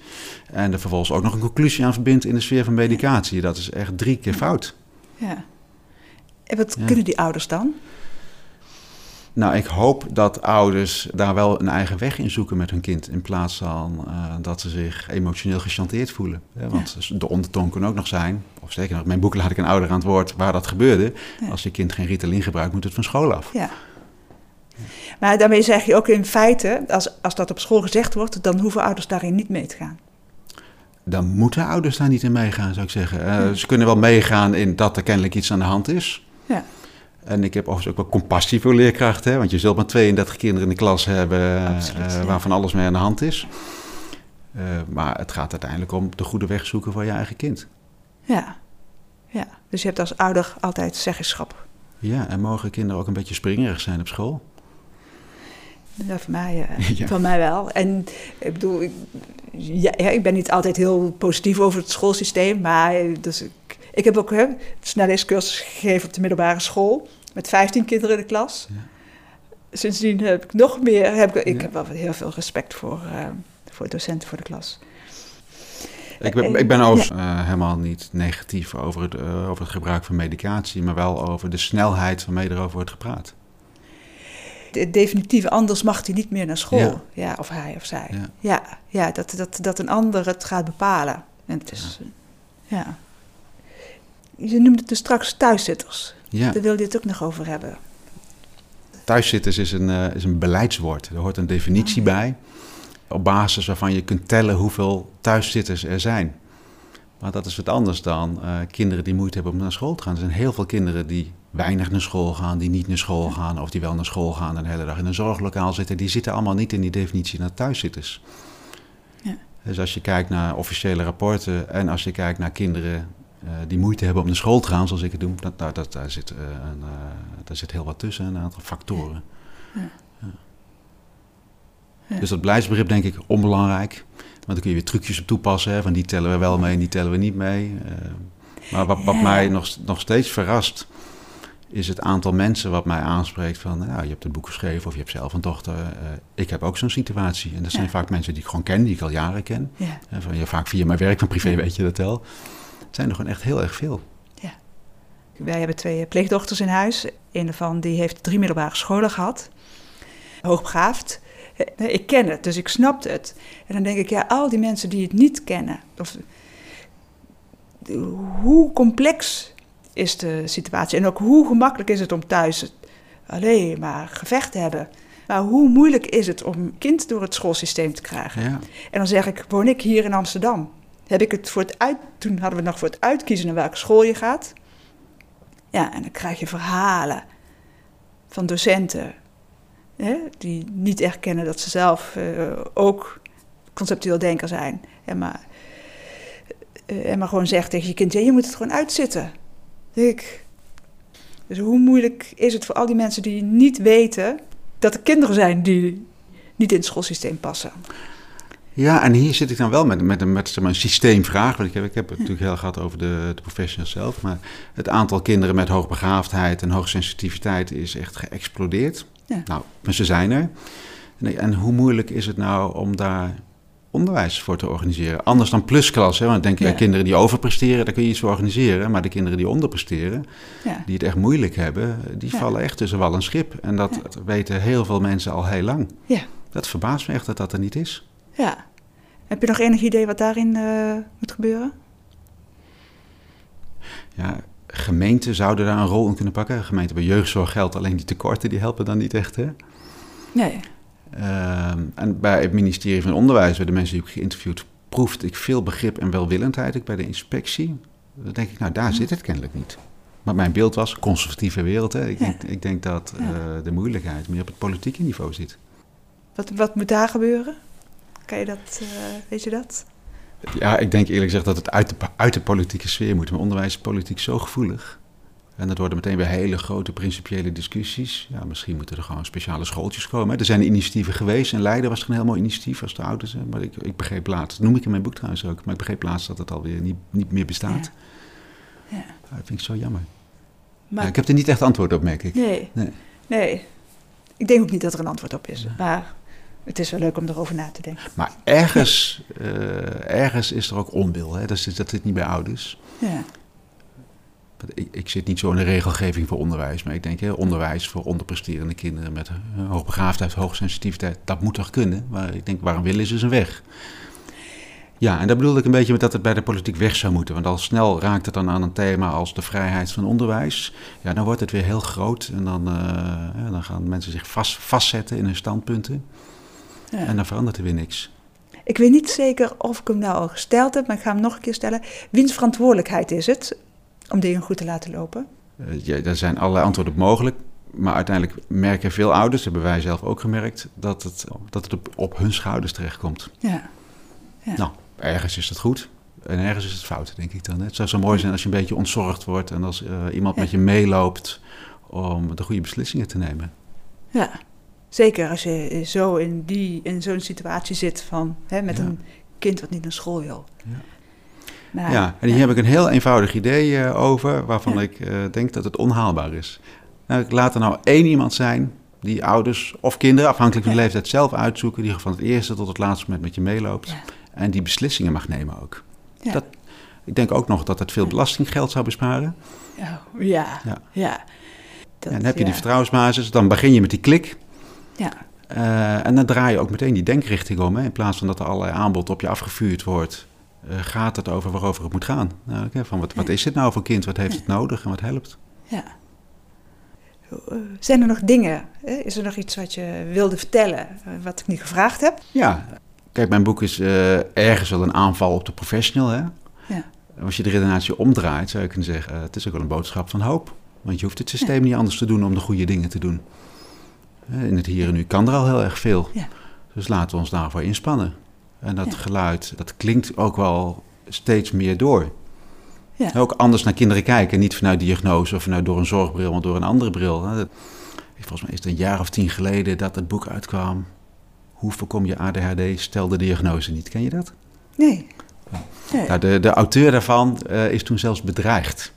En er vervolgens ook nog een conclusie aan verbindt in de sfeer van medicatie. Dat is echt drie keer fout. ja. En wat kunnen die ouders dan? Nou, ik hoop dat ouders daar wel een eigen weg in zoeken met hun kind. In plaats van eh, dat ze zich emotioneel gechanteerd voelen. Hè? Want de ondertoon kan ook nog zijn, of zeker nog, mijn boek laat ik een ouder aan het woord waar dat gebeurde. Ja. Als je kind geen Ritalin gebruikt, moet het van school af. Ja. Maar daarmee zeg je ook in feite, als, als dat op school gezegd wordt, dan hoeven ouders daarin niet mee te gaan. Dan moeten ouders daar niet in meegaan, zou ik zeggen. Eh, Ze kunnen wel meegaan in dat er kennelijk iets aan de hand is. Ja. En ik heb overigens ook wel compassie voor leerkrachten. Hè? Want je zult maar 32 kinderen in de klas hebben Absoluut, eh, ja. waarvan alles mee aan de hand is. Eh, maar het gaat uiteindelijk om de goede weg zoeken voor je eigen kind. Ja. ja. Dus je hebt als ouder altijd zeggenschap. Ja, en mogen kinderen ook een beetje springerig zijn op school? Ja, voor mij, eh, Ja. voor mij wel. En ik bedoel, ik, ja, ik ben niet altijd heel positief over het schoolsysteem, maar dus ik, ik heb ook hè, snelheidscursus gegeven op de middelbare school met 15 kinderen in de klas. Ja. Sindsdien heb ik nog meer, heb ik, ik Ja. heb wel heel veel respect voor, eh, voor docenten voor de klas. Ik ben, ik ben overigens eh, helemaal niet negatief over het, eh, over het gebruik van medicatie, maar wel over de snelheid waarmee erover wordt gepraat. De- Definitief, anders mag hij niet meer naar school. Ja. Ja, of hij of zij. Ja. Ja, ja, dat, dat, dat een ander het gaat bepalen. En het is, ja. Je noemde het dus straks thuiszitters. Ja, Daar wil je het ook nog over hebben. thuiszitters is een, eh, is een beleidswoord. Er hoort een definitie Oh, ja. bij, op basis waarvan je kunt tellen hoeveel thuiszitters er zijn. Maar dat is wat anders dan eh, kinderen die moeite hebben om naar school te gaan. Er zijn heel veel kinderen die weinig naar school gaan, die niet naar school gaan, of die wel naar school gaan en de hele dag in een zorglokaal zitten. Die zitten allemaal niet in die definitie naar thuiszitters. Ja. Dus als je kijkt naar officiële rapporten en als je kijkt naar kinderen die moeite hebben om naar school te gaan, zoals ik het doe, dat, dat, daar, zit, eh, een, eh, daar zit heel wat tussen, een aantal factoren. Ja. Ja. Dus dat beleidsbegrip denk ik onbelangrijk. Want dan kun je weer trucjes op toepassen. Hè, van die tellen we wel mee en die tellen we niet mee. Eh, maar wat, wat Ja. mij nog, nog steeds verrast, is het aantal mensen wat mij aanspreekt van... Nou, je hebt het boek geschreven of je hebt zelf een dochter. eh, ik heb ook zo'n situatie. En dat zijn Ja. vaak mensen die ik gewoon ken, die ik al jaren ken. Van, ja, vaak via mijn werk van privé weet je dat wel. Het zijn er gewoon echt heel erg veel. Wij hebben twee pleegdochters in huis. Een daarvan die heeft drie middelbare scholen gehad. Hoogbegaafd. Eh, Ik ken het, dus ik snapte het. En dan denk ik, ja, al die mensen die het niet kennen. Of, hoe complex is de situatie? En ook hoe gemakkelijk is het om thuis alleen maar gevecht te hebben? Maar hoe moeilijk is het om een kind door het schoolsysteem te krijgen? Ja. En dan zeg ik, woon ik hier in Amsterdam? Heb ik het voor het uit... Toen hadden we nog voor het uitkiezen naar welke school je gaat. Ja, en dan krijg je verhalen van docenten... Hè, die niet erkennen dat ze zelf eh, ook conceptueel denker zijn. En maar, eh, en maar gewoon zegt tegen je kind, je moet het gewoon uitzitten. Ik. Dus hoe moeilijk is het voor al die mensen die niet weten... dat er kinderen zijn die niet in het schoolsysteem passen. Ja, en hier zit ik dan wel met, met, een- met, een systeemvraag. Want ik heb, ik heb het natuurlijk heel gehad over de, de professionals zelf. Maar het aantal kinderen met hoogbegaafdheid en hoogsensitiviteit is echt geëxplodeerd. Ja. Nou, maar ze zijn er. En, en hoe moeilijk is het nou om daar onderwijs voor te organiseren? Anders dan plusklas. Hè? Want denk, ja. Ja. kinderen die overpresteren, daar kun je iets voor organiseren. Maar de kinderen die onderpresteren, die het echt moeilijk hebben, die vallen echt tussen wal en schip. En dat weten heel veel mensen al heel lang. Ja. Dat verbaast me echt dat dat er niet is. Ja. Heb je nog enig idee wat daarin eh, moet gebeuren? Ja, gemeenten zouden daar een rol in kunnen pakken. Gemeenten bij jeugdzorg geldt alleen die tekorten, die helpen dan niet echt. Hè? Nee. Ehm, en bij het ministerie van Onderwijs, bij de mensen die ik geïnterviewd, proefde ik veel begrip en welwillendheid. Ik bij de inspectie. Dan denk ik, nou daar zit het kennelijk niet. Maar mijn beeld was conservatieve wereld. Hè? Ik, Ja. denk, ik denk dat Ja. eh, de moeilijkheid meer op het politieke niveau zit. Wat, wat moet daar gebeuren? Kan je dat, eh, weet je dat? Ja, ik denk eerlijk gezegd dat het uit de, uit de politieke sfeer moet. Maar onderwijs is politiek zo gevoelig. En dat worden meteen weer hele grote principiële discussies. Ja, misschien moeten er gewoon speciale schooltjes komen. Er zijn initiatieven geweest. In Leiden was er een heel mooi initiatief als de ouders. Maar ik, ik begreep laatst, dat noem ik in mijn boek trouwens ook. Maar ik begreep laatst dat het alweer niet, niet meer bestaat. Ja. Ja. Dat vind ik zo jammer. Maar, Ja, ik heb er niet echt antwoord op, merk ik. nee. Nee. nee. Ik denk ook niet dat er een antwoord op is. Maar het is wel leuk om erover na te denken. Maar ergens, eh, ergens is er ook onwil. Hè? Dat, is, dat zit niet bij ouders. Ja. Ik, ik zit niet zo in de regelgeving voor onderwijs, maar ik denk hè, onderwijs voor onderpresterende kinderen met hoogbegaafdheid, hoogsensitiviteit, dat moet toch kunnen? Maar ik denk, waarom willen ze zijn weg? Ja, en dat bedoelde ik een beetje met dat het bij de politiek weg zou moeten. Want al snel raakt het dan aan een thema als de vrijheid van onderwijs. Ja, dan wordt het weer heel groot en dan, eh, ja, dan gaan mensen zich vast, vastzetten in hun standpunten. Ja. En dan verandert er weer niks. Ik weet niet zeker of ik hem nou al gesteld heb, maar ik ga hem nog een keer stellen. Wiens verantwoordelijkheid is het om dingen goed te laten lopen? Eh, ja, daar zijn allerlei antwoorden op mogelijk. Maar uiteindelijk merken veel ouders, dat hebben wij zelf ook gemerkt, dat het, dat het op, op hun schouders terechtkomt. Ja. Ja. Nou, ergens is het goed en ergens is het fout, denk ik dan. hè. Het zou zo mooi zijn als je een beetje ontzorgd wordt en als eh, iemand Ja. met je meeloopt om de goede beslissingen te nemen. Ja. Zeker als je zo in, die, in zo'n situatie zit van, hè, met Ja. een kind wat niet naar school wil. Ja. Nou, ja, en hier heb ik een heel eenvoudig idee eh, over, waarvan ik eh, denk dat het onhaalbaar is. Nou, laat er nou één iemand zijn die ouders of kinderen, afhankelijk van de leeftijd, zelf uitzoeken, die van het eerste tot het laatste moment met je meeloopt. En die beslissingen mag nemen ook. Dat, ik denk ook nog dat het veel belastinggeld zou besparen. Ja, ja, Ja. ja. Dat, en dan heb je die vertrouwensbasis, dan begin je met die klik. Ja, Eh, en dan draai je ook meteen die denkrichting om. Hè? In plaats van dat er allerlei aanbod op je afgevuurd wordt, eh, gaat het over waarover het moet gaan. Nou, van wat, wat is dit nou voor kind? Wat heeft het nodig en wat helpt? ja. Zijn er nog dingen? hè? Is er nog iets wat je wilde vertellen, eh, wat ik niet gevraagd heb? Ja, kijk, mijn boek is ergens wel een aanval op de professional. Hè? Ja. Als je de redenatie omdraait, zou je kunnen zeggen, het is ook wel een boodschap van hoop. Want je hoeft het systeem niet anders te doen om de goede dingen te doen. In het hier en nu kan er al heel erg veel. Ja. Dus laten we ons daarvoor inspannen. En dat Ja. geluid, dat klinkt ook wel steeds meer door. Ja. Ook anders naar kinderen kijken. Niet vanuit diagnose of vanuit door een zorgbril, maar door een andere bril. Volgens mij is het een jaar of tien geleden dat het boek uitkwam. Hoe voorkom je ADHD? Stel de diagnose niet. Ken je dat? Nee. nee. Nou, de, de auteur daarvan eh, is toen zelfs bedreigd.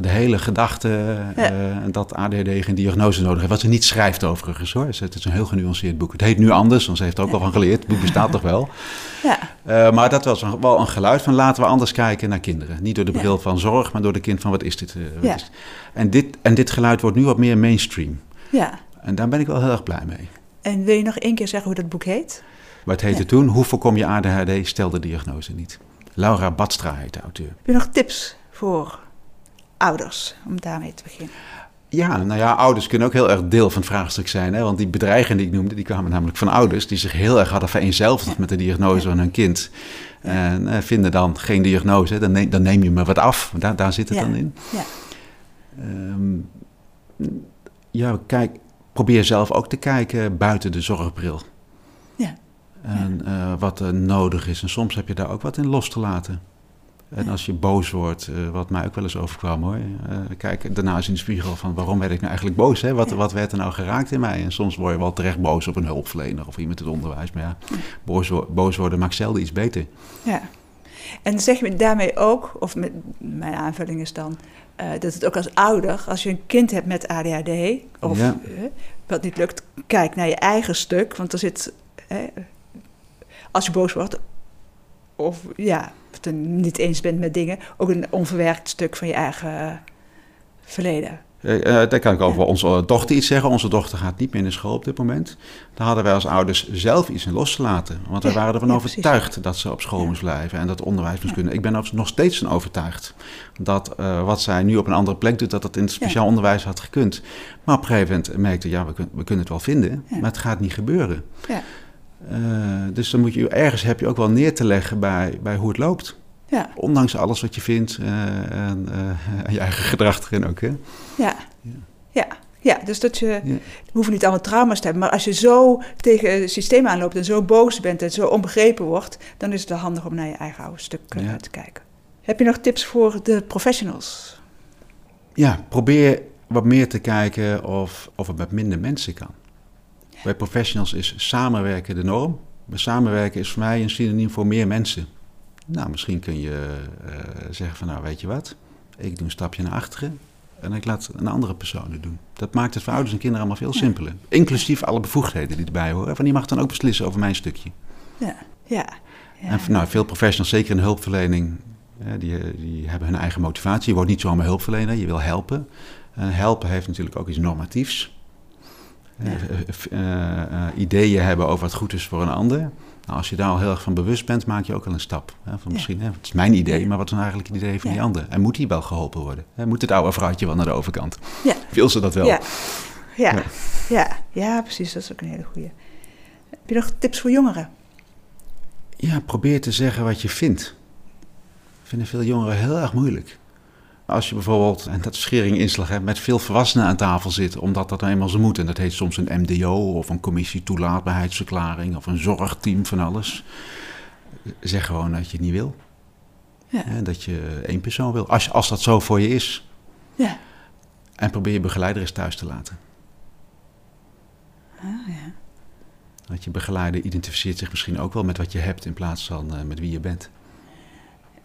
De hele gedachte eh, dat ADHD geen diagnose nodig heeft. Wat ze niet schrijft overigens hoor. Het is een heel genuanceerd boek. Het heet nu anders, want ze heeft er ook al van geleerd. Het boek bestaat toch wel. Ja, Eh, maar dat was een- wel een geluid van laten we anders kijken naar kinderen. Niet door de Ja. bril van zorg, maar door de kind van wat is dit? eh, wat Ja. is dit? En, dit en dit geluid wordt nu wat meer mainstream. ja. En daar ben ik wel heel erg blij mee. En wil je nog één keer zeggen hoe dat boek heet? Maar het heette Ja. toen, hoe voorkom je ADHD? Stel de diagnose niet. Laura Badstra heet de auteur. Heb je nog tips voor ouders om daarmee te beginnen? Ja, nou ja, ouders kunnen ook heel erg deel van het vraagstuk zijn. Hè? Want die bedreigingen die ik noemde, die kwamen namelijk van ouders... die zich heel erg hadden vereenzelvigd met de diagnose van hun kind. En eh, vinden dan geen diagnose, dan neem, dan neem je me wat af. Daar, daar zit het Ja. dan in. Ja. Ehm, ja, kijk, probeer zelf ook te kijken buiten de zorgbril. Ja. En eh, wat er nodig is. En soms heb je daar ook wat in los te laten. En als je boos wordt, eh, wat mij ook wel eens overkwam hoor. eh, kijk daarna eens in de spiegel van waarom werd ik nou eigenlijk boos? Hè? Wat, wat werd er nou geraakt in mij? En soms word je wel terecht boos op een hulpverlener of iemand in het onderwijs. Maar ja, boos, wo- boos worden maakt zelden iets beter. Ja. En zeg je daarmee ook, of met, mijn aanvulling is dan, eh, dat het ook als ouder, als je een kind hebt met ADHD, of Ja. wat niet lukt, kijk naar je eigen stuk. Want er zit, als je boos wordt, of ja, het niet eens bent met dingen, ook een onverwerkt stuk van je eigen eh, verleden. Eh, daar kan ik over onze dochter iets zeggen. Onze dochter gaat niet meer naar school op dit moment. Daar hadden wij als ouders zelf iets in los te laten. Want wij Ja, waren ervan ja, overtuigd dat ze op school moest blijven en dat onderwijs moest kunnen. Ik ben er nog steeds van overtuigd dat wat zij nu op een andere plek doet, dat dat in het speciaal onderwijs had gekund. Maar op een gegeven moment merkte ja, we, kun- we kunnen het wel vinden, maar het gaat niet gebeuren. Eh, dus dan moet je ergens heb je ook wel neer te leggen bij, bij hoe het loopt. Ja, Ondanks alles wat je vindt eh, en, eh, en je eigen gedrag erin ook. Hè? ja, Ja. ja. Ja, dus dat je, Ja. we hoeven niet allemaal trauma's te hebben, maar als je zo tegen het systeem aanloopt en zo boos bent en zo onbegrepen wordt, dan is het wel handig om naar je eigen oude stuk Ja. te kijken. Heb je nog tips voor de professionals? Ja, probeer wat meer te kijken of, of het met minder mensen kan. Bij professionals is samenwerken de norm. Maar samenwerken is voor mij een synoniem voor meer mensen. Nou, misschien kun je eh, zeggen van nou, weet je wat? Ik doe een stapje naar achteren en ik laat een andere persoon het doen. Dat maakt het voor ouders en kinderen allemaal veel Ja. simpeler. Inclusief alle bevoegdheden die erbij horen. Van die mag dan ook beslissen over mijn stukje. Ja, ja. ja. En nou, veel professionals, zeker in de hulpverlening, die, die hebben hun eigen motivatie. Je wordt niet zomaar hulpverlener, je wil helpen. En helpen heeft natuurlijk ook iets normatiefs. Ja. Eh, eh, f- eh, eh, ideeën hebben over wat goed is voor een ander. Nou, als je daar al heel erg van bewust bent, maak je ook al een stap. Hè, van misschien, hè, het is mijn idee, maar wat is nou eigenlijk het idee van die ander? En moet die wel geholpen worden? Hè, moet het oude vrouwtje wel naar de overkant? Ja. Wil ze dat wel? Ja. Ja. Ja. Ja. Precies. Dat is ook een hele goeie. Heb je nog tips voor jongeren? Ja, probeer te zeggen wat je vindt. Vinden veel jongeren heel erg moeilijk. Als je bijvoorbeeld, en dat is schering inslag, hè, met veel volwassenen aan tafel zit, omdat dat nou eenmaal zo moet. En dat heet soms een MDO of een commissie toelaatbaarheidsverklaring of een zorgteam van alles. Zeg gewoon dat je het niet wil. Ja. Hè, dat je één persoon wil. Als, als dat zo voor je is. Ja. En probeer je begeleider eens thuis te laten. Ah, ja. Dat je begeleider identificeert zich misschien ook wel met wat je hebt in plaats van eh, met wie je bent.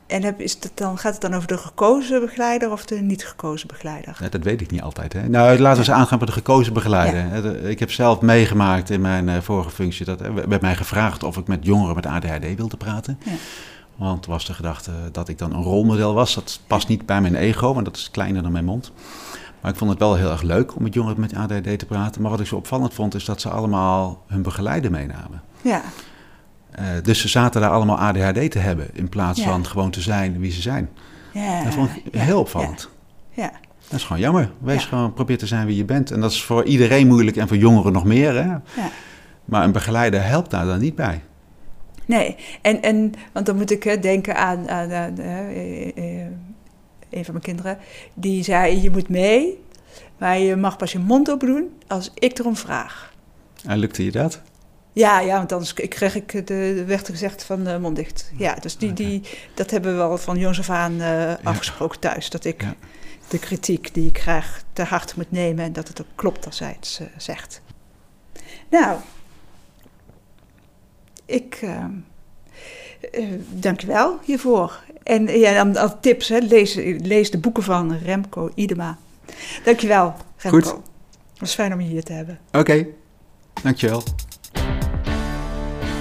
En heb, is het dan, gaat het dan over de gekozen begeleider of de niet gekozen begeleider? Ja, dat weet ik niet altijd. Hè? Nou, laten we eens aangaan bij de gekozen begeleider. Ik heb zelf meegemaakt in mijn eh, vorige functie dat er werd mij gevraagd of ik met jongeren met ADHD wilde praten. Ja. Want was de gedachte dat ik dan een rolmodel was. Dat past niet bij mijn ego, want dat is kleiner dan mijn mond. Maar ik vond het wel heel erg leuk om met jongeren met ADHD te praten. Maar wat ik zo opvallend vond, is dat ze allemaal hun begeleider meenamen. Ja, Eh, dus ze zaten daar allemaal ADHD te hebben, in plaats Ja. van gewoon te zijn wie ze zijn. ja. Dat vond ik heel opvallend. Ja, Dat is gewoon jammer. Wees gewoon, probeer te zijn wie je bent. En dat is voor iedereen moeilijk en voor jongeren nog meer. Hè? ja. Maar een begeleider helpt daar dan niet bij. Nee, en, en want dan moet ik hè, denken aan, aan, aan, eh, eh, een van mijn kinderen. Die zei, je moet mee, maar je mag pas je mond open doen als ik erom vraag. En lukte je dat? Ja, ja, want anders kreeg ik de, de- werd er gezegd van mond dicht. Ja, dus die, die, dat hebben we wel van jongs af aan eh, afgesproken thuis. Dat ik de kritiek die ik krijg te hard moet nemen en dat het ook klopt als hij het eh, zegt. Nou, ik eh, dank je wel hiervoor. En ja, dan als tips, hè, lees, lees de boeken van Remco Idema. Dank je wel, Remco. Goed. Het was fijn om je hier te hebben. Oké, dankjewel.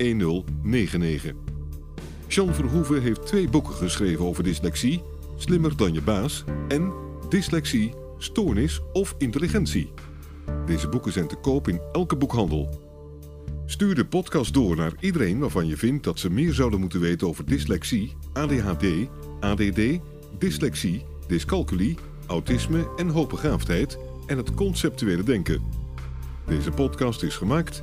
1099. Jean Verhoeven heeft twee boeken geschreven over dyslexie: Slimmer dan je baas en Dyslexie, Stoornis of Intelligentie. Deze boeken zijn te koop in elke boekhandel. Stuur de podcast door naar iedereen waarvan je vindt dat ze meer zouden moeten weten over dyslexie, ADHD, ADD, dyslexie, dyscalculie, autisme en hoogbegaafdheid en het conceptuele denken. Deze podcast is gemaakt